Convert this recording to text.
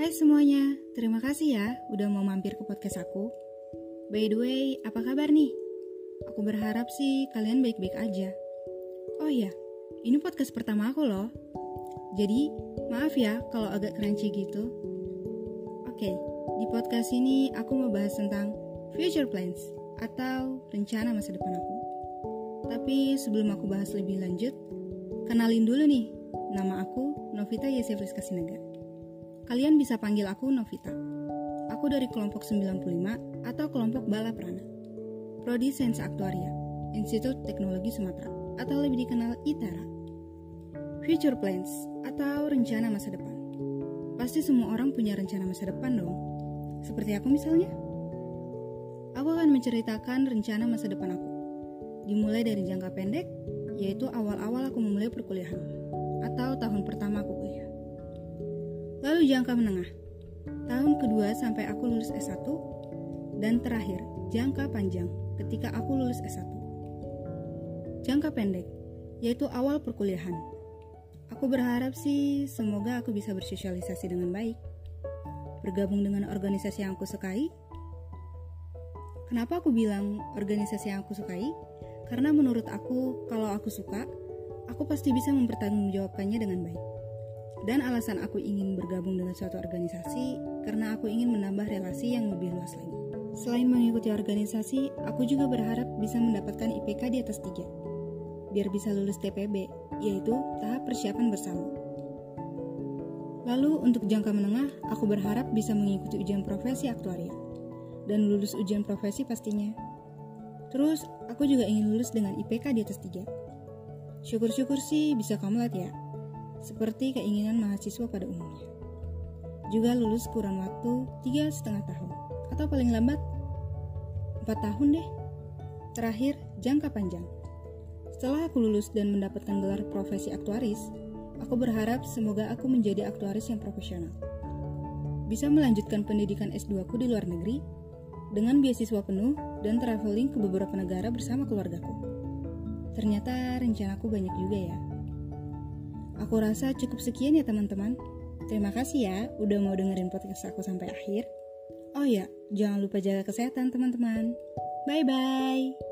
Hai semuanya, terima kasih ya udah mau mampir ke podcast aku. By the way, apa kabar nih? Aku berharap sih kalian baik-baik aja. Oh iya, ini podcast pertama aku loh. Jadi, maaf ya kalau agak crunchy gitu. Oke, di podcast ini aku mau bahas tentang future plans atau rencana masa depan aku. Tapi sebelum aku bahas lebih lanjut, kenalin dulu nih, nama aku Novita Yesef Rizka Sinaga. Kalian bisa panggil aku Novita. Aku dari kelompok 95 atau kelompok Bala Prana. Prodi Sains Aktuaria, Institut Teknologi Sumatera, atau lebih dikenal ITERA. Future plans atau rencana masa depan. Pasti semua orang punya rencana masa depan dong. Seperti aku misalnya. Aku akan menceritakan rencana masa depan aku. Dimulai dari jangka pendek, yaitu awal-awal aku memulai perkuliahan, atau tahun pertama aku kuliah. Lalu jangka menengah, tahun kedua sampai aku lulus S1, dan terakhir, jangka panjang ketika aku lulus S1. Jangka pendek, yaitu awal perkuliahan. Aku berharap sih semoga aku bisa bersosialisasi dengan baik. Bergabung dengan organisasi yang aku sukai. Kenapa aku bilang organisasi yang aku sukai? Karena menurut aku, kalau aku suka, aku pasti bisa mempertanggungjawabkannya dengan baik. Dan alasan aku ingin bergabung dengan suatu organisasi karena aku ingin menambah relasi yang lebih luas lagi. Selain mengikuti organisasi, aku juga berharap bisa mendapatkan IPK di atas 3. Biar bisa lulus TPB, yaitu tahap persiapan bersama. Lalu untuk jangka menengah, aku berharap bisa mengikuti ujian profesi aktuaria dan lulus ujian profesi pastinya. Terus, aku juga ingin lulus dengan IPK di atas 3. Syukur-syukur sih bisa kamu lihat ya, seperti keinginan mahasiswa pada umumnya. Juga lulus kurang waktu tiga setengah tahun, atau paling lambat 4 tahun deh. Terakhir, jangka panjang. Setelah aku lulus dan mendapatkan gelar profesi aktuaris, aku berharap semoga aku menjadi aktuaris yang profesional. Bisa melanjutkan pendidikan S2 aku di luar negeri dengan beasiswa penuh dan traveling ke beberapa negara bersama keluargaku. Ternyata rencanaku banyak juga ya. Aku rasa cukup sekian ya teman-teman. Terima kasih ya udah mau dengerin podcast aku sampai akhir. Oh ya, jangan lupa jaga kesehatan teman-teman. Bye-bye.